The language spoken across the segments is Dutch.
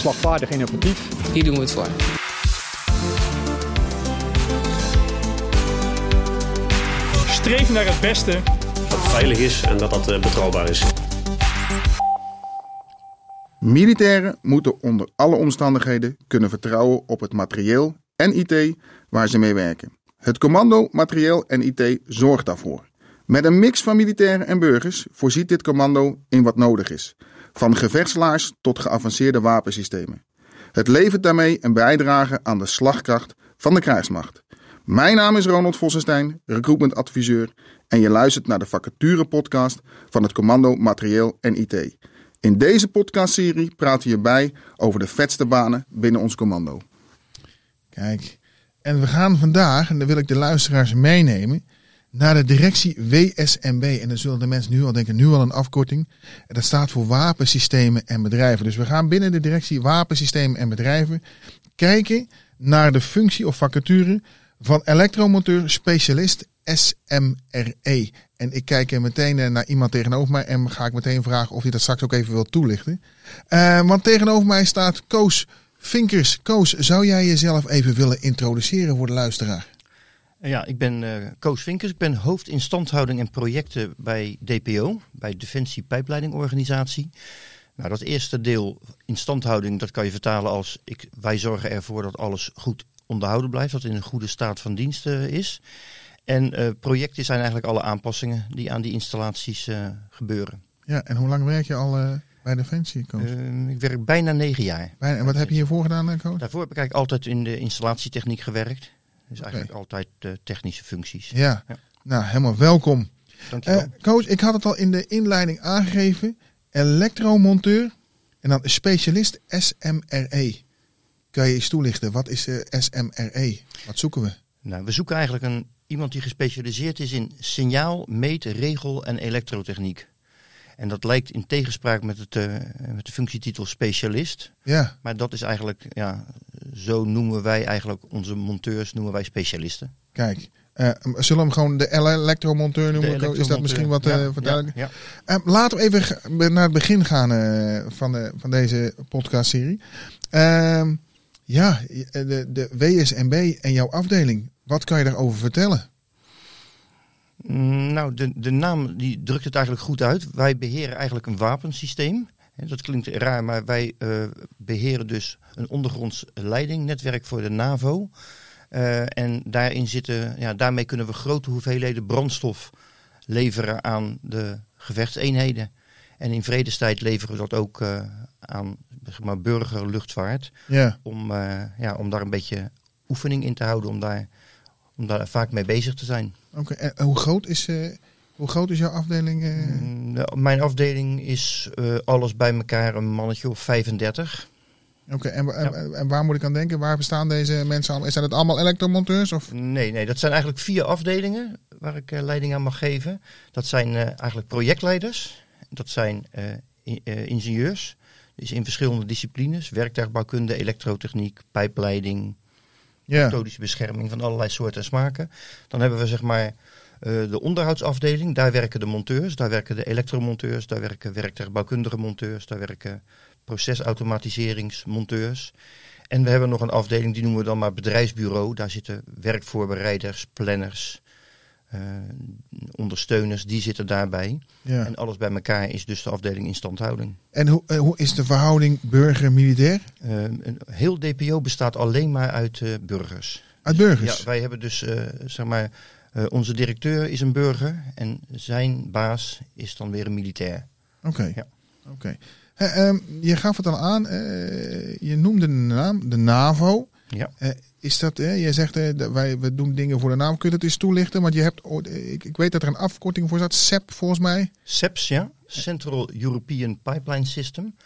slagvaardig innovatief. Hier doen we het voor. Streef naar het beste. Dat het veilig is en dat dat eh, betrouwbaar is. Militairen moeten onder alle omstandigheden kunnen vertrouwen op het materieel en IT waar ze mee werken. Het commando materieel en IT zorgt daarvoor. Met een mix van militairen en burgers voorziet dit commando in wat nodig is. Van gevechtslaars tot geavanceerde wapensystemen. Het levert daarmee een bijdrage aan de slagkracht van de krijgsmacht. Mijn naam is Ronald Vossenstein, recruitment adviseur en je luistert naar de vacature podcast van het Commando Materieel en IT. In deze podcastserie praten we bij over de vetste banen binnen ons commando. Kijk, en we gaan vandaag, en dan wil ik de luisteraars meenemen, naar de directie WSMB. En dan zullen de mensen nu al denken, nu al een afkorting. En dat staat voor Wapensystemen en Bedrijven. Dus we gaan binnen de directie Wapensystemen en Bedrijven kijken naar de functie of vacature van elektromonteur specialist SMRE. En ik kijk meteen eh, naar iemand tegenover mij en ga ik meteen vragen of hij dat straks ook even wil toelichten. Uh, want tegenover mij staat Koos Vinkers. Koos, zou jij jezelf even willen introduceren voor de luisteraar? Ja, ik ben uh, Koos Vinkers. Ik ben hoofd instandhouding en projecten bij DPO, bij Defensie Pijpleidingorganisatie. Nou, dat eerste deel instandhouding, dat kan je vertalen als ik, wij zorgen ervoor dat alles goed onderhouden blijft, dat in een goede staat van dienst uh, is. En uh, projecten zijn eigenlijk alle aanpassingen die aan die installaties gebeuren. Ja, en hoe lang werk je al bij Defensie, Koos? ik werk bijna negen jaar. En wat heb je hiervoor gedaan, Koos? Daarvoor heb ik eigenlijk altijd in de installatietechniek gewerkt. Dus eigenlijk okay. altijd technische functies. Ja. ja. nou helemaal welkom. Dankjewel. Coach, ik had het al in de inleiding aangegeven. Elektromonteur en dan specialist SMRE. Kan je eens toelichten, wat is SMRE? Wat zoeken we? Nou, we zoeken eigenlijk een, iemand die gespecialiseerd is in signaal, meet, regel en elektrotechniek. En dat lijkt in tegenspraak met, het, uh, met de functietitel specialist. Ja. Maar dat is eigenlijk, ja, zo noemen wij eigenlijk onze monteurs, noemen wij specialisten. Kijk, uh, zullen we hem gewoon de elektromonteur noemen? Is dat misschien wat uh, ja, verduidelijk? Ja, ja. Uh, laten we even naar het begin gaan van, de, van deze podcastserie. Ehm, ja, de, de WSMB en jouw afdeling. Wat kan je daarover vertellen? Nou, de, de naam die drukt het eigenlijk goed uit. Wij beheren eigenlijk een wapensysteem. Dat klinkt raar, maar wij uh, beheren dus een ondergronds leidingnetwerk voor de NAVO. Uh, en daarin zitten, ja, daarmee kunnen we grote hoeveelheden brandstof leveren aan de gevechtseenheden. En in vredestijd leveren we dat ook uh, aan zeg maar, burgerluchtvaart. Ja. Om, ja, om daar een beetje oefening in te houden, om daar, om daar vaak mee bezig te zijn. Oké, okay. en hoe groot is, uh, hoe groot is jouw afdeling? Mm, mijn afdeling is alles bij elkaar een mannetje of 35. Oké, okay, en, en, ja. en, waar moet ik aan denken? Waar bestaan deze mensen allemaal? Zijn het allemaal elektromonteurs? Of? Nee, nee, dat zijn eigenlijk vier afdelingen waar ik leiding aan mag geven. Dat zijn eigenlijk projectleiders. Dat zijn ingenieurs. Dus in verschillende disciplines. Werktuigbouwkunde, elektrotechniek, pijpleiding, methodische bescherming van allerlei soorten en smaken. Dan hebben we zeg maar uh, de onderhoudsafdeling. Daar werken de monteurs, daar werken de elektromonteurs, daar werken werktuigbouwkundige monteurs, daar werken procesautomatiseringsmonteurs. En we hebben nog een afdeling, die noemen we dan maar bedrijfsbureau. Daar zitten werkvoorbereiders, planners, ondersteuners, die zitten daarbij. Ja. En alles bij elkaar is dus de afdeling instandhouding. En hoe, uh, hoe is de verhouding burger-militair? Een heel DPO bestaat alleen maar uit burgers. Uit burgers? Ja, wij hebben dus, zeg maar, onze directeur is een burger en zijn baas is dan weer een militair. Oké. Okay. Ja. Oké. Okay. Um, je gaf het al aan, je noemde de naam, de NAVO. Ja. Uh, is dat, uh, jij zegt uh, wij we doen dingen voor de naam. Kun je dat eens toelichten? Want je hebt, ik, ik weet dat er een afkorting voor staat, SEP volgens mij. SEPS, ja. Central European Pipeline System.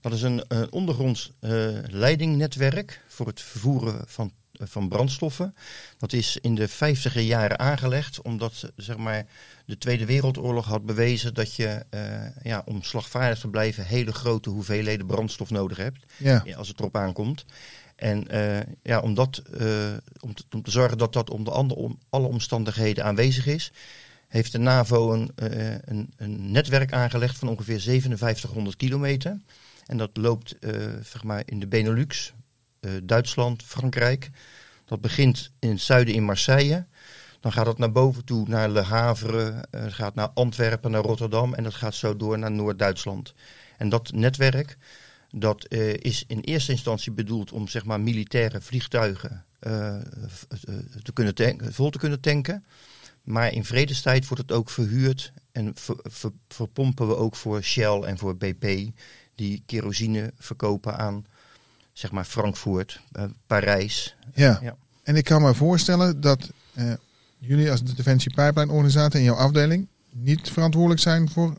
Dat is een ondergronds leidingnetwerk voor het vervoeren van, van brandstoffen. Dat is in de vijftiger jaren aangelegd, omdat zeg maar, de Tweede Wereldoorlog had bewezen dat je ja, om slagvaardig te blijven hele grote hoeveelheden brandstof nodig hebt. Ja. Als het erop aankomt. En uh, ja, om, dat, uh, om, te, om te zorgen dat dat onder andere om alle omstandigheden aanwezig is, heeft de NAVO een, uh, een, netwerk aangelegd van ongeveer 5700 kilometer. En dat loopt zeg maar in de Benelux, Duitsland, Frankrijk. Dat begint in het zuiden in Marseille. Dan gaat het naar boven toe, naar Le Havre, uh, gaat naar Antwerpen, naar Rotterdam en dat gaat zo door naar Noord-Duitsland. En dat netwerk, dat is in eerste instantie bedoeld om zeg maar militaire vliegtuigen te kunnen tanken, vol te kunnen tanken. Maar in vredestijd wordt het ook verhuurd en ver, ver, verpompen we ook voor Shell en voor BP, die kerosine verkopen aan zeg maar Frankfurt, uh, Parijs. Ja. ja. en ik kan me voorstellen dat jullie als de Defensie Pipeline organisatie in jouw afdeling niet verantwoordelijk zijn voor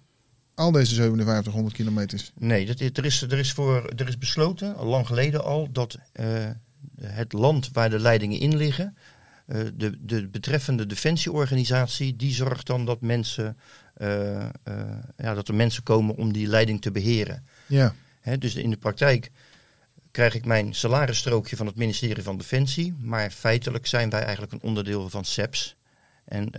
al deze 5700 kilometers. Nee, dat, er, is, er, is voor, er is besloten, al lang geleden al, dat uh, het land waar de leidingen in liggen, uh, de, de betreffende defensieorganisatie, die zorgt dan dat mensen, uh, ja, dat er mensen komen om die leiding te beheren. Ja. Hè, dus in de praktijk krijg ik mijn salarisstrookje van het ministerie van Defensie, maar feitelijk zijn wij eigenlijk een onderdeel van SEPS. En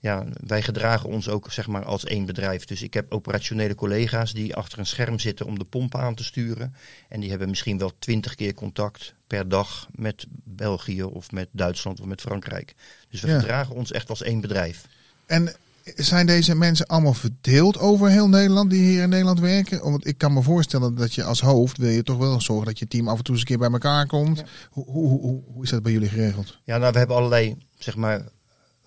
ja, wij gedragen ons ook zeg maar, als één bedrijf. Dus ik heb operationele collega's die achter een scherm zitten om de pompen aan te sturen. En die hebben misschien wel twintig keer contact per dag met België of met Duitsland of met Frankrijk. Dus we ja. gedragen ons echt als één bedrijf. En zijn deze mensen allemaal verdeeld over heel Nederland die hier in Nederland werken? Want ik kan me voorstellen dat je als hoofd wil je toch wel zorgen dat je team af en toe eens een keer bij elkaar komt. Ja. Hoe, hoe, hoe, hoe is dat bij jullie geregeld? Ja, nou we hebben allerlei zeg maar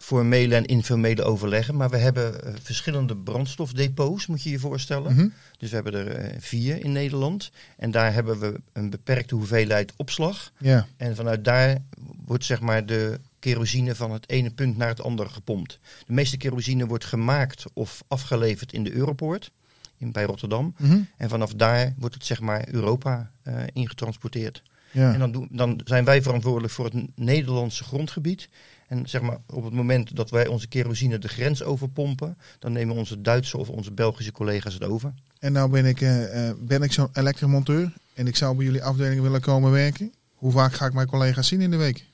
formele en informele overleggen. Maar we hebben uh, verschillende brandstofdepots, moet je je voorstellen. Mm -hmm. Dus we hebben er uh, vier in Nederland. En daar hebben we een beperkte hoeveelheid opslag. Ja. En vanuit daar wordt zeg maar de kerosine van het ene punt naar het andere gepompt. De meeste kerosine wordt gemaakt of afgeleverd in de Europoort. In, bij Rotterdam. Mm -hmm. En vanaf daar wordt het zeg maar Europa uh, ingetransporteerd. Ja. En dan, doen, dan zijn wij verantwoordelijk voor het Nederlandse grondgebied. En zeg maar, op het moment dat wij onze kerosine de grens overpompen, dan nemen onze Duitse of onze Belgische collega's het over. En nou ben ik, uh, ben ik zo'n elektromonteur en ik zou bij jullie afdeling willen komen werken. Hoe vaak ga ik mijn collega's zien in de week?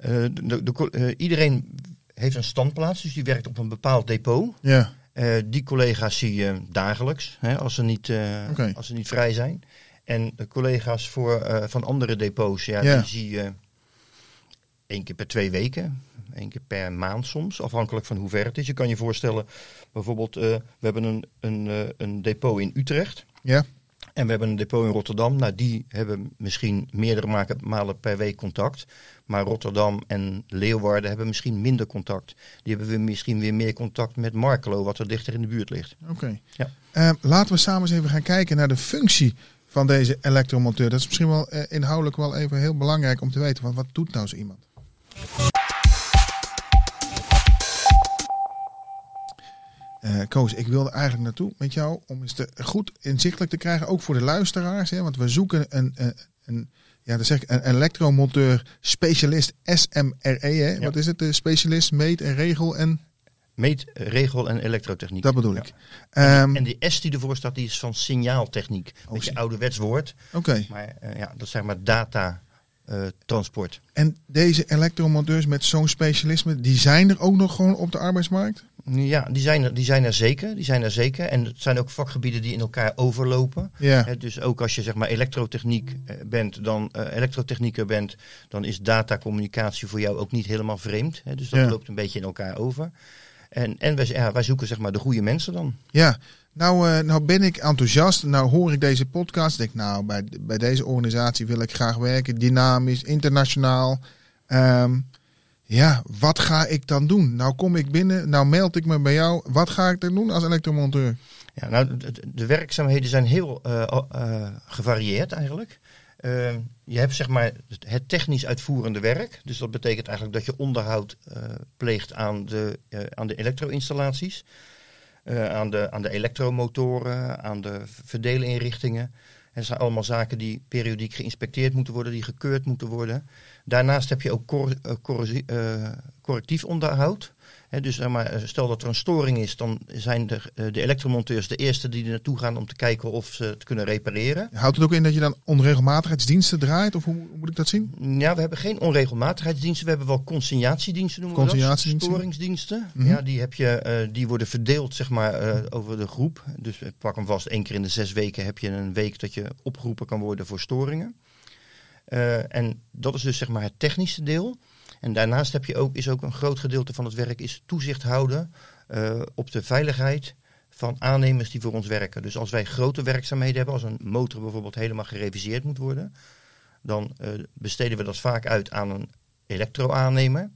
Uh, de, de, uh, iedereen heeft een standplaats, dus die werkt op een bepaald depot. Ja. die collega's zie je dagelijks, hè, als, ze niet, okay. als ze niet vrij zijn. En de collega's voor, van andere depots, ja, ja. die zie je één keer per twee weken, één keer per maand soms, afhankelijk van hoe ver het is. Je kan je voorstellen, bijvoorbeeld, uh, we hebben een, een, uh, een depot in Utrecht. Ja. En we hebben een depot in Rotterdam. Nou, die hebben misschien meerdere malen per week contact. Maar Rotterdam en Leeuwarden hebben misschien minder contact. Die hebben we misschien weer meer contact met Markelo, wat er dichter in de buurt ligt. Oké. Okay. Ja. Uh, laten we samen eens even gaan kijken naar de functie van deze elektromonteur. Dat is misschien wel inhoudelijk wel even heel belangrijk om te weten. Want wat doet nou zo iemand? Uh, Koos, ik wilde eigenlijk naartoe met jou om eens te, goed inzichtelijk te krijgen, ook voor de luisteraars. Hè, want we zoeken een, een, een, ja, dan zeg ik, een elektromonteur specialist SMRE. Hè? Ja. Wat is het? De specialist meet en regel en... Meet, regel en elektrotechniek. Dat bedoel ik. Ja. Um, en die S die ervoor staat, die is van signaaltechniek. Een beetje ouderwets woord. Oké. Okay. Maar uh, ja, dat is zeg maar data transport. En deze elektromonteurs met zo'n specialisme, die zijn er ook nog gewoon op de arbeidsmarkt? Ja, die zijn, er, die zijn er zeker. Die zijn er zeker. En het zijn ook vakgebieden die in elkaar overlopen. Ja. He, dus ook als je zeg maar elektrotechniek bent, dan uh, elektrotechnieker bent, dan is datacommunicatie voor jou ook niet helemaal vreemd. He, dus dat Ja. loopt een beetje in elkaar over. En, en wij, ja, wij zoeken zeg maar de goede mensen dan. Ja, nou, uh, nou ben ik enthousiast. Nou hoor ik deze podcast. Denk nou, bij, bij deze organisatie wil ik graag werken. Dynamisch, internationaal. Um, ja, wat ga ik dan doen? Nou kom ik binnen, nou meld ik me bij jou. Wat ga ik dan doen als elektromonteur? Ja, nou, de, de werkzaamheden zijn heel uh, uh, gevarieerd eigenlijk. Uh, je hebt zeg maar het technisch uitvoerende werk. Dus dat betekent eigenlijk dat je onderhoud pleegt aan de, aan de elektro-installaties. Uh, aan, de, aan de elektromotoren, aan de verdeelinrichtingen. Het zijn allemaal zaken die periodiek geïnspecteerd moeten worden, die gekeurd moeten worden. Daarnaast heb je ook cor, corrosie, correctief onderhoud. Dus zeg maar, eh, stel dat er een storing is, dan zijn de, eh, de elektromonteurs de eerste die er naartoe gaan om te kijken of ze het kunnen repareren. Houdt het ook in dat je dan onregelmatigheidsdiensten draait? Of hoe, hoe moet ik dat zien? Ja, we hebben geen onregelmatigheidsdiensten. We hebben wel consignatiediensten noemen we dat. Storingsdiensten. Mhm. Ja, die, heb je, eh, die worden verdeeld zeg maar, over de groep. Dus pak hem vast, één keer in de zes weken heb je een week dat je opgeroepen kan worden voor storingen. En dat is dus zeg maar het technische deel. En daarnaast heb je ook, is ook een groot gedeelte van het werk is toezicht houden eh, op de veiligheid van aannemers die voor ons werken. Dus als wij grote werkzaamheden hebben, als een motor bijvoorbeeld helemaal gereviseerd moet worden, dan eh, besteden we dat vaak uit aan een elektroaannemer.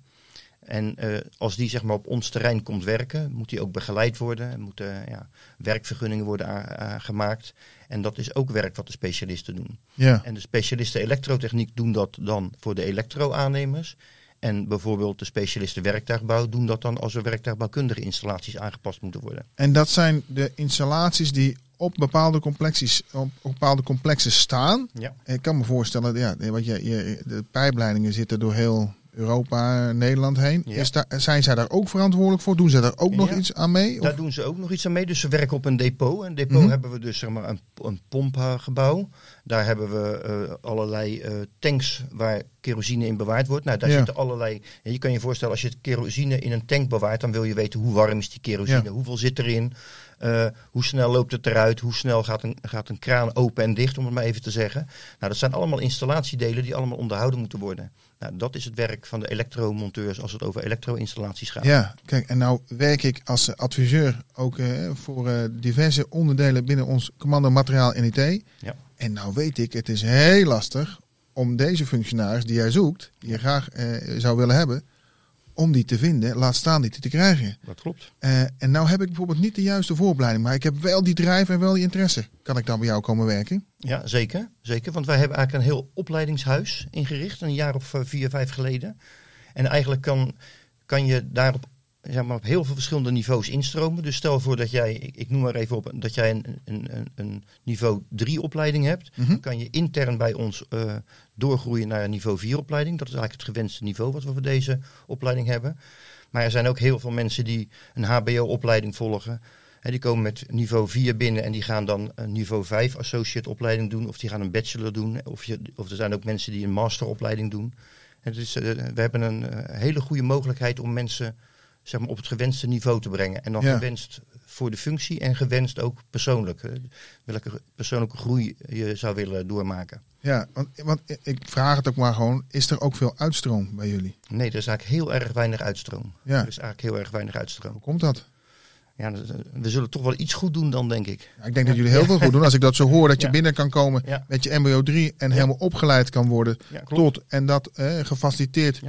En eh, als die zeg maar op ons terrein komt werken, moet die ook begeleid worden. Er moeten ja, werkvergunningen worden aangemaakt. En dat is ook werk wat de specialisten doen. Ja. En de specialisten elektrotechniek doen dat dan voor de elektroaannemers. En bijvoorbeeld de specialisten werktuigbouw doen dat dan als er werktuigbouwkundige installaties aangepast moeten worden. En dat zijn de installaties die op bepaalde complexes, op bepaalde complexen staan. Ja. Ik kan me voorstellen, ja, want je, je, de pijpleidingen zitten door heel Europa, Nederland heen. Ja. Is daar, zijn zij daar ook verantwoordelijk voor? Doen zij daar ook nog Ja. iets aan mee? Of- Daar doen ze ook nog iets aan mee. Dus ze werken op een depot. Een depot Mhm. hebben we dus zeg maar, een, een pompgebouw. Daar hebben we eh, allerlei eh, tanks waar kerosine in bewaard wordt. Nou, daar Ja. zitten allerlei. je kan je voorstellen, als je kerosine in een tank bewaart, dan wil je weten hoe warm is die kerosine, hoeveel zit erin, eh, hoe snel loopt het eruit, hoe snel gaat een, gaat een kraan open en dicht, om het maar even te zeggen. Nou, dat zijn allemaal installatiedelen die allemaal onderhouden moeten worden. Nou, dat is het werk van de elektromonteurs als het over elektro-installaties gaat. Ja, kijk, en nou werk ik als eh, adviseur ook eh, voor eh, diverse onderdelen binnen ons commando materiaal NIT. Ja. En nou weet ik, het is heel lastig om deze functionaris die jij zoekt, die je graag zou willen hebben, om die te vinden, laat staan die te krijgen. Dat klopt. Eh, en nou heb ik bijvoorbeeld niet de juiste vooropleiding, maar ik heb wel die drijf en wel die interesse. Kan ik dan bij jou komen werken? Ja, zeker. zeker. Want wij hebben eigenlijk een heel opleidingshuis ingericht, een jaar of eh, vier, vijf geleden. En eigenlijk kan, kan je daarop zeg maar, op heel veel verschillende niveaus instromen. Dus stel voor dat jij, ik, ik noem maar even op, dat jij een, een, een, een niveau 3 opleiding hebt. Mhm. Dan kan je intern bij ons eh, doorgroeien naar een niveau 4 opleiding. Dat is eigenlijk het gewenste niveau wat we voor deze opleiding hebben. Maar er zijn ook heel veel mensen die een HBO-opleiding volgen. Hè, die komen met niveau 4 binnen en die gaan dan een niveau 5 associate opleiding doen. Of die gaan een bachelor doen. Of, je, of er zijn ook mensen die een masteropleiding doen. En eh, we hebben een eh, hele goede mogelijkheid om mensen zeg maar, op het gewenste niveau te brengen. En dan Ja. gewenst voor de functie en gewenst ook persoonlijk. eh, welke persoonlijke groei je zou willen doormaken. Ja, want, want ik vraag het ook maar gewoon, is er ook veel uitstroom bij jullie? Nee, er is eigenlijk heel erg weinig uitstroom. Ja. Er is eigenlijk heel erg weinig uitstroom. Hoe komt dat? Ja, dat- we zullen toch wel iets goed doen dan, denk ik. Ja, ik denk dat jullie heel veel goed doen. Als ik dat zo hoor, dat je Ja. binnen kan komen met je MBO 3 en helemaal opgeleid kan worden tot en dat eh, gefaciliteerd eh,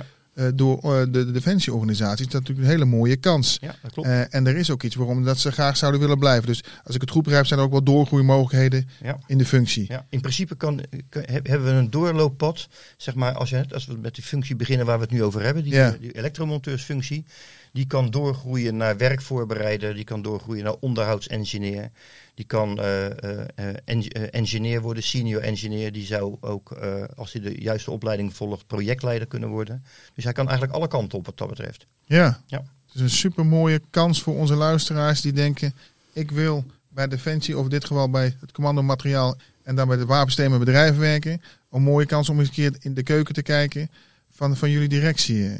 door eh, de, de defensieorganisaties. Dat is natuurlijk een hele mooie kans. Ja, dat klopt. Eh, en er is ook iets waarom dat ze graag zouden willen blijven. Dus als ik het goed begrijp, zijn er ook wel doorgroeimogelijkheden ja. in de functie. Ja, in principe kan, kan- heb- hebben we een doorlooppad. Zeg maar, als, je, als we met die functie beginnen waar we het nu over hebben, die, Ja. die elektromonteursfunctie, die kan doorgroeien naar werkvoorbereider, die kan doorgroeien naar onderhoudsengineer, die kan eh, eh, eh, en- engineer worden, senior engineer, die zou ook, als hij de juiste opleiding volgt, projectleider kunnen worden. Dus hij kan eigenlijk alle kanten op wat dat betreft. Ja. Ja. Het is een super mooie kans voor onze luisteraars die denken: ik wil bij Defensie, of in dit geval bij het commando materiaal en dan bij de wapensystemen bedrijven werken. Een mooie kans om eens een keer in de keuken te kijken van, van jullie directie.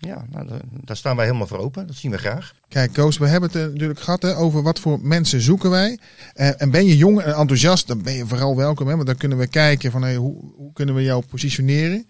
Ja, nou, da- daar staan wij helemaal voor open. Dat zien we graag. Kijk, Koos, we hebben het natuurlijk gehad hè, over wat voor mensen zoeken wij. Eh, en ben je jong en enthousiast, dan ben je vooral welkom. Hè, want dan kunnen we kijken van hey, hoe, hoe kunnen we jou positioneren.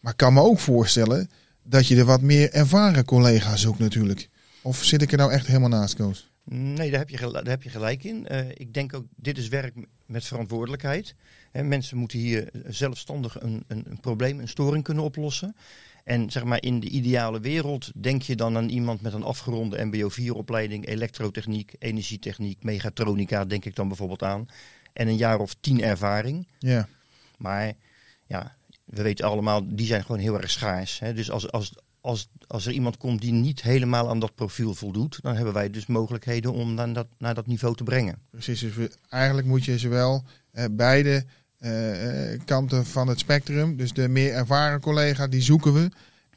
Maar ik kan me ook voorstellen dat je er wat meer ervaren collega's zoekt natuurlijk. Of zit ik er nou echt helemaal naast, Koos? Nee, daar heb je, daar heb je gelijk in. Eh, ik denk ook, dit is werk met verantwoordelijkheid. Hè, mensen moeten hier zelfstandig een, een, een probleem, een storing kunnen oplossen. En zeg maar, in de ideale wereld denk je dan aan iemand met een afgeronde MBO-4-opleiding, elektrotechniek, energietechniek, mechatronica, denk ik dan bijvoorbeeld aan. En een jaar of tien ervaring. Ja, Maar ja, we weten allemaal, die zijn gewoon heel erg schaars. Hè? Dus als, als, als, als er iemand komt die niet helemaal aan dat profiel voldoet, dan hebben wij dus mogelijkheden om naar dat, naar dat niveau te brengen. precies. Dus we- eigenlijk moet je zowel eh, beide eh, eh, kanten van het spectrum, dus de meer ervaren collega, die zoeken we.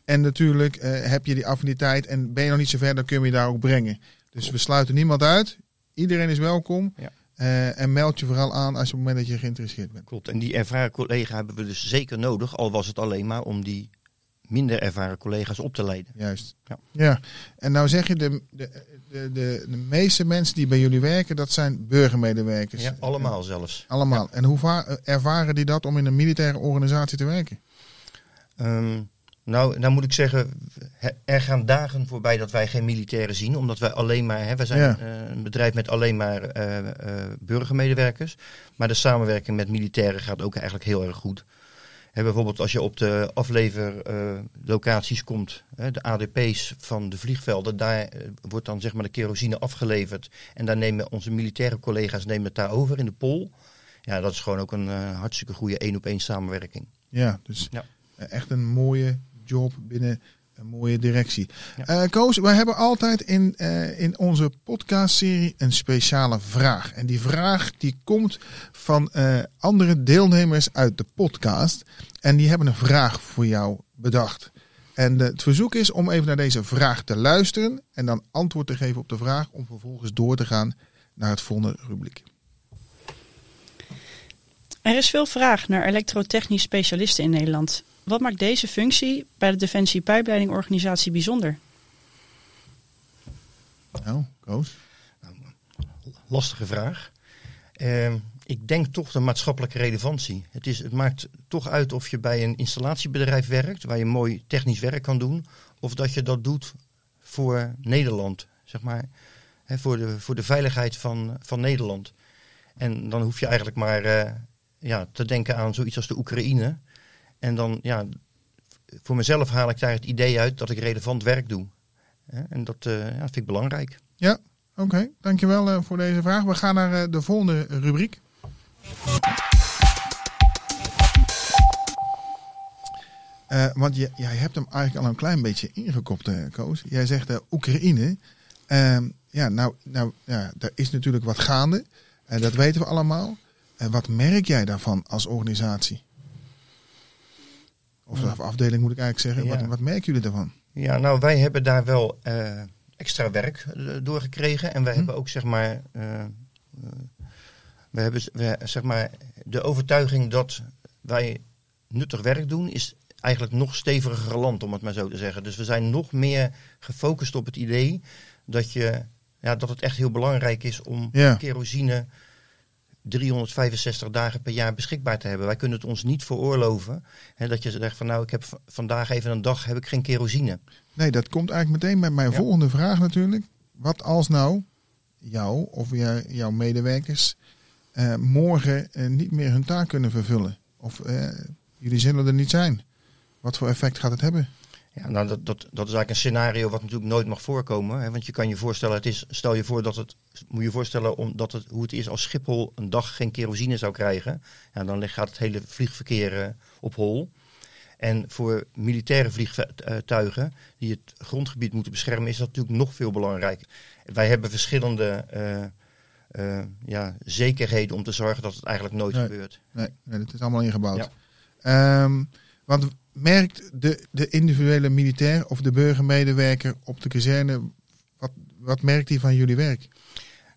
En natuurlijk eh, heb je die affiniteit en ben je nog niet zo ver, dan kun je je daar ook brengen. Dus we sluiten niemand uit. Iedereen is welkom. Ja. Eh, en meld je vooral aan als op het moment dat je geïnteresseerd bent. Klopt. En die ervaren collega hebben we dus zeker nodig, al was het alleen maar om die minder ervaren collega's op te leiden. Juist. Ja. ja. En nou zeg je, de, de, de, de, de meeste mensen die bij jullie werken, dat zijn burgermedewerkers. Ja, allemaal zelfs. Allemaal. En hoe va- ervaren die dat om in een militaire organisatie te werken? Ehm, nou, nou moet ik zeggen, er gaan dagen voorbij dat wij geen militairen zien, omdat wij alleen maar, hè, wij zijn Ja. eh, een bedrijf met alleen maar eh, eh, burgermedewerkers, maar de samenwerking met militairen gaat ook eigenlijk heel erg goed. Bijvoorbeeld als je op de afleverlocaties komt, hè, de ADP's van de vliegvelden, daar eh, wordt dan zeg maar de kerosine afgeleverd en daar nemen onze militaire collega's nemen het daar over in de pol. Ja, dat is gewoon ook een eh, hartstikke goede één op één samenwerking. Ja, dus Ja. echt een mooie job binnen een mooie directie. Ja. Eh, Koos, wij hebben altijd in, eh, in onze podcastserie een speciale vraag. En die vraag die komt van eh, andere deelnemers uit de podcast. En die hebben een vraag voor jou bedacht. En het verzoek is om even naar deze vraag te luisteren en dan antwoord te geven op de vraag om vervolgens door te gaan naar het volgende rubriek. Er is veel vraag naar elektrotechnisch specialisten in Nederland. Wat maakt deze functie bij de Defensie Pijpleidingorganisatie bijzonder? Nou, Koos. Lastige vraag. Ehm, ik denk toch de maatschappelijke relevantie. Het, is, het maakt toch uit of je bij een installatiebedrijf werkt, waar je mooi technisch werk kan doen, of dat je dat doet voor Nederland, zeg maar. Hè, voor, de, voor de veiligheid van, van Nederland. En dan hoef je eigenlijk maar eh, ja, te denken aan zoiets als de Oekraïne. En dan, ja, voor mezelf haal ik daar het idee uit dat ik relevant werk doe. Hè, En dat eh, ja, vind ik belangrijk. Ja, oké. Dankjewel eh, voor deze vraag. We gaan naar eh, de volgende rubriek. Eh, want je, jij hebt hem eigenlijk al een klein beetje ingekopt, eh, Koos. Jij zegt eh, Oekraïne. Ehm, ja, nou, nou ja, daar is natuurlijk wat gaande. En dat weten we allemaal. En wat merk jij daarvan als organisatie? Of afdeling moet ik eigenlijk zeggen. Ja. Wat, wat merken jullie daarvan? Ja, nou, wij hebben daar wel eh, extra werk eh, doorgekregen. En wij Hm. hebben ook, zeg maar, eh, we hebben we, zeg maar, de overtuiging dat wij nuttig werk doen, is eigenlijk nog steviger geland, om het maar zo te zeggen. Dus we zijn nog meer gefocust op het idee dat, je, ja, dat het echt heel belangrijk is om Ja. kerosine 365 dagen per jaar beschikbaar te hebben. Wij kunnen het ons niet veroorloven. Hè, dat je zegt van nou, ik heb vandaag even een dag heb ik geen kerosine. Nee, dat komt eigenlijk meteen bij mijn Ja. volgende vraag natuurlijk. Wat als nou jou of jou- jouw medewerkers eh, morgen eh, niet meer hun taak kunnen vervullen? Of eh, jullie zullen er niet zijn? Wat voor effect gaat het hebben? Ja, nou, dat, dat, dat is eigenlijk een scenario wat natuurlijk nooit mag voorkomen. Hè? Want je kan je voorstellen, het is, stel je voor dat het, moet je voorstellen omdat het, hoe het is als Schiphol een dag geen kerosine zou krijgen. Ja, dan gaat het hele vliegverkeer eh, op hol. En voor militaire vliegtuigen die het grondgebied moeten beschermen, is dat natuurlijk nog veel belangrijker. Wij hebben verschillende eh, eh, ja, zekerheden om te zorgen dat het eigenlijk nooit Nee. gebeurt. Nee, nee, dat is allemaal ingebouwd. Ja. Ehm, want merkt de, de individuele militair of de burgermedewerker op de kazerne, wat, wat merkt hij van jullie werk?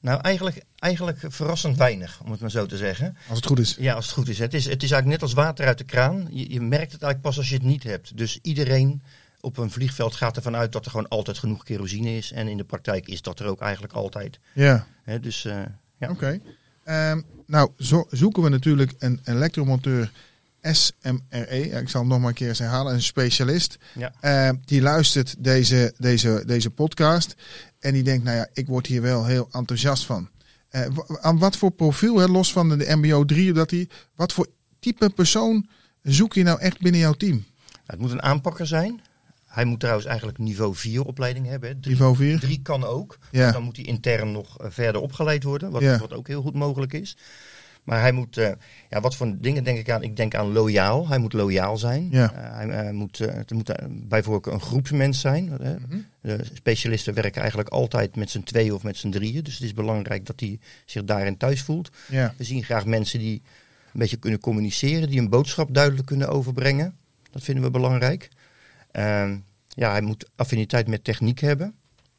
Nou, eigenlijk, eigenlijk verrassend weinig, om het maar zo te zeggen. Als het goed is. Ja, als het goed is. Het is, het is eigenlijk net als water uit de kraan. Je, je merkt het eigenlijk pas als je het niet hebt. Dus iedereen op een vliegveld gaat ervan uit dat er gewoon altijd genoeg kerosine is. En in de praktijk is dat er ook eigenlijk altijd. Ja. Dus eh, ja. Oké. Ehm, nou, zo zoeken we natuurlijk een elektromonteur SMRE. Ik zal nog maar een keer eens herhalen. Een specialist. Ja. Ehm, die luistert deze, deze, deze podcast. En die denkt, nou ja, ik word hier wel heel enthousiast van. Eh, wa- aan wat voor profiel, hè, los van de MBO 3, dat die, wat voor type persoon zoek je nou echt binnen jouw team? Het moet een aanpakker zijn. Hij moet trouwens eigenlijk niveau 4 opleiding hebben. Hè. Drie, Niveau 4? drie kan ook. Ja. Dan moet hij intern nog eh, verder opgeleid worden. Wat, Ja. wat ook heel goed mogelijk is. Maar hij moet, eh, ja, wat voor dingen denk ik aan? Ik denk aan loyaal. Hij moet loyaal zijn. Ja. Eh, hij eh, moet, het moet bij voorkeur een groepsmens zijn. Mhm. De specialisten werken eigenlijk altijd met z'n tweeën of met z'n drieën. Dus het is belangrijk dat hij zich daarin thuis voelt. Ja. We zien graag mensen die een beetje kunnen communiceren, die een boodschap duidelijk kunnen overbrengen. Dat vinden we belangrijk. Ehm, ja, hij moet affiniteit met techniek hebben.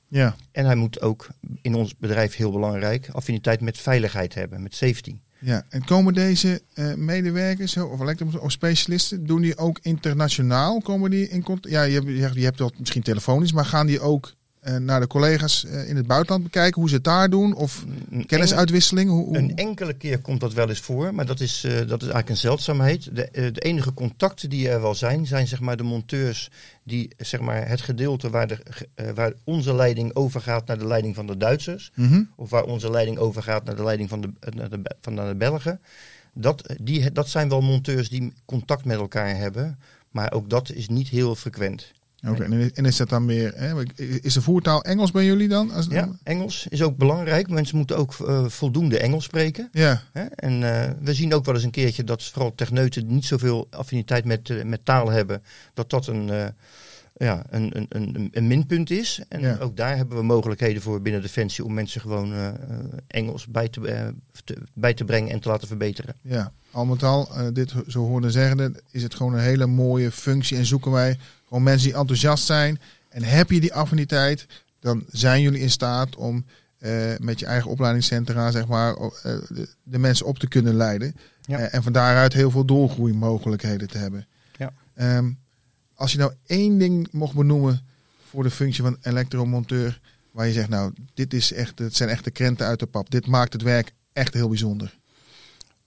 Ja, En hij moet ook in ons bedrijf heel belangrijk affiniteit met veiligheid hebben, met safety. Ja. En komen deze eh, medewerkers of of specialisten, doen die ook internationaal? Komen die in contact? Ja, je hebt, je hebt- dat misschien telefonisch, maar gaan die ook naar de collega's eh, in het buitenland bekijken hoe ze het daar doen? Of Een kennisuitwisseling? Hoe, hoe- Een enkele keer komt dat wel eens voor, maar dat is, eh, dat is eigenlijk een zeldzaamheid. De, eh, de enige contacten die er wel zijn, zijn zeg maar de monteurs die zeg maar, het gedeelte waar, de, eh, waar onze leiding overgaat naar de leiding van de Duitsers, Mhm. of waar onze leiding overgaat naar de leiding van de, eh, naar de, van de Belgen. Dat, die, dat zijn wel monteurs die contact met elkaar hebben, maar ook dat is niet heel frequent. Oké, en is- en is dat dan meer, hè, is de voertaal Engels bij jullie dan? Als, Ja, Engels is ook belangrijk. Mensen moeten ook eh, voldoende Engels spreken. ja, Hè? En eh, we zien ook wel eens een keertje dat vooral techneuten die niet zoveel affiniteit met, eh, met taal hebben, dat dat een, ja, een, een, een, een minpunt is. En Ja. ook daar hebben we mogelijkheden voor binnen Defensie om mensen gewoon Engels bij te, te- bij te brengen en te laten verbeteren. ja. Al met al, dit zo hoorde zeggen, is het gewoon een hele mooie functie en zoeken wij gewoon mensen die enthousiast zijn. En heb je die affiniteit, dan zijn jullie in staat om eh, met je eigen opleidingscentra zeg maar, eh, de, de mensen op te kunnen leiden. Ja. Eh, en van daaruit heel veel doorgroeimogelijkheden te hebben. Ja. Ehm, als je nou één ding mocht benoemen voor de functie van elektromonteur, waar je zegt, nou, dit is echt, het zijn echt de krenten uit de pap. Dit maakt het werk echt heel bijzonder.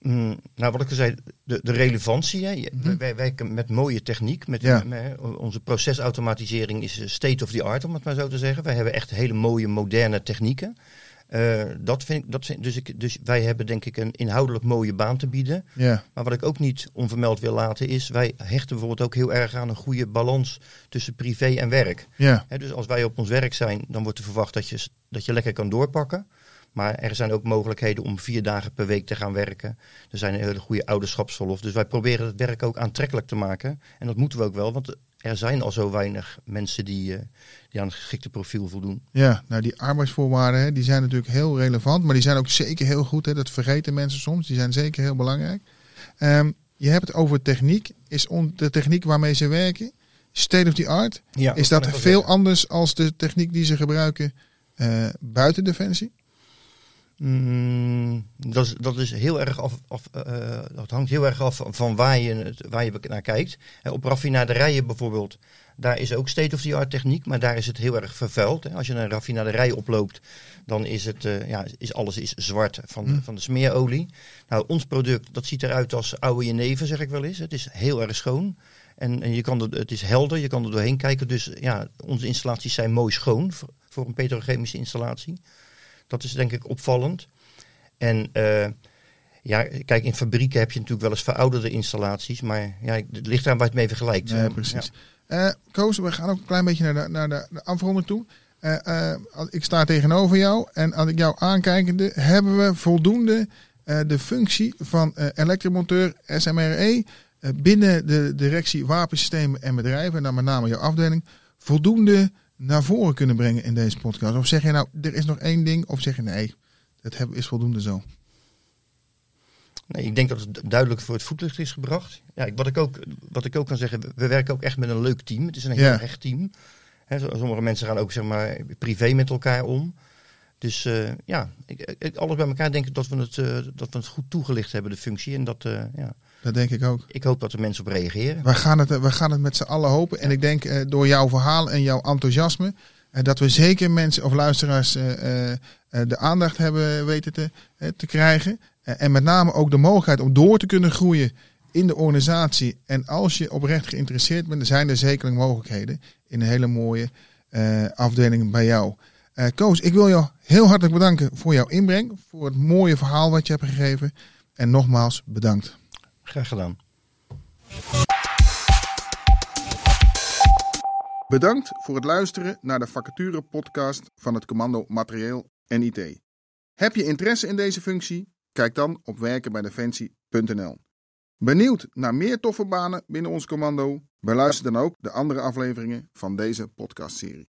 Mm, nou, wat ik al zei, de, de relevantie. Hè. Mhm. Wij werken met mooie techniek. Met, Ja. met- onze procesautomatisering is eh, state of the art, om het maar zo te zeggen. Wij hebben echt hele mooie, moderne technieken. Eh, dat vind ik, dat vind, dus, ik, dus wij hebben denk ik een inhoudelijk mooie baan te bieden. Ja, Maar wat ik ook niet onvermeld wil laten is, wij hechten bijvoorbeeld ook heel erg aan een goede balans tussen privé en werk. ja, Hè, dus als wij op ons werk zijn, dan wordt er verwacht dat je, dat je lekker kan doorpakken. Maar er zijn ook mogelijkheden om vier dagen per week te gaan werken. Er zijn een hele goede ouderschapsverlof. Dus wij proberen het werk ook aantrekkelijk te maken. En dat moeten we ook wel, want er zijn al zo weinig mensen die, eh, die aan het geschikte profiel voldoen. ja. Nou, die arbeidsvoorwaarden, hè, die zijn natuurlijk heel relevant, maar die zijn ook zeker heel goed. Hè. Dat vergeten mensen soms. Die zijn zeker heel belangrijk. Ehm, je hebt het over techniek. Is de techniek waarmee ze werken state of the art? Ja, is dat veel anders als de techniek die ze gebruiken eh, buiten Defensie? Mm, dat, is, dat is heel erg af, af eh, dat hangt heel erg af van waar je, waar je naar kijkt. Op raffinaderijen bijvoorbeeld, daar is ook state-of-the-art techniek, maar daar is het heel erg vervuild. Hè. Als je een raffinaderij oploopt, dan is, het, eh, ja, is alles is zwart van, de, van de smeerolie. Nou, ons product, dat ziet eruit als oude jenever, zeg ik wel eens. Het is heel erg schoon. En, en je kan er, het is helder, je kan er doorheen kijken. Dus ja, onze installaties zijn mooi schoon voor, voor een petrochemische installatie. Dat is denk ik opvallend. En eh, ja, kijk, in fabrieken heb je natuurlijk wel eens verouderde installaties. Maar ja, het ligt eraan waar je het mee vergelijkt. Nee, precies. Eh Koos, we gaan ook een klein beetje naar de, naar de, de afronding toe. Eh, ik sta tegenover jou en als ik jou aankijkende, hebben we voldoende de functie van elektromonteur SMRE binnen de directie wapensystemen en bedrijven, en dan met name jouw afdeling, voldoende naar voren kunnen brengen in deze podcast? Of zeg je nou, er is nog één ding, of zeg je nee, dat heb- is voldoende zo? Nee, ik denk dat het duidelijk voor het voetlicht is gebracht. Ja, wat, ik ook, wat ik ook kan zeggen, we- we werken ook echt met een leuk team. Het is een heel Ja. echt team. Sommige mensen gaan ook zeg maar, privé met elkaar om. Dus eh, ja, ik, ik- alles bij elkaar denk ik dat we, het, eh, dat we het goed toegelicht hebben, de functie. En dat, eh, ja, Dat denk ik ook. ik hoop dat er mensen op reageren. We gaan het, we gaan het met z'n allen hopen. En ik denk eh, door jouw verhaal en jouw enthousiasme. eh, dat we zeker mensen of luisteraars eh, eh, eh, de aandacht hebben weten te, eh, te krijgen. Eh, en met name ook de mogelijkheid om door te kunnen groeien in de organisatie. En als je oprecht geïnteresseerd bent, zijn er zeker mogelijkheden in een hele mooie eh, afdeling bij jou. Eh Koos, ik wil jou heel hartelijk bedanken voor jouw inbreng. Voor het mooie verhaal wat je hebt gegeven. En nogmaals bedankt. Graag gedaan. Bedankt voor het luisteren naar de vacature podcast van het Commando Materieel en IT. Heb je interesse in deze functie? Kijk dan op werkenbijdefensie.nl. Benieuwd naar meer toffe banen binnen ons commando? Beluister dan ook de andere afleveringen van deze podcastserie.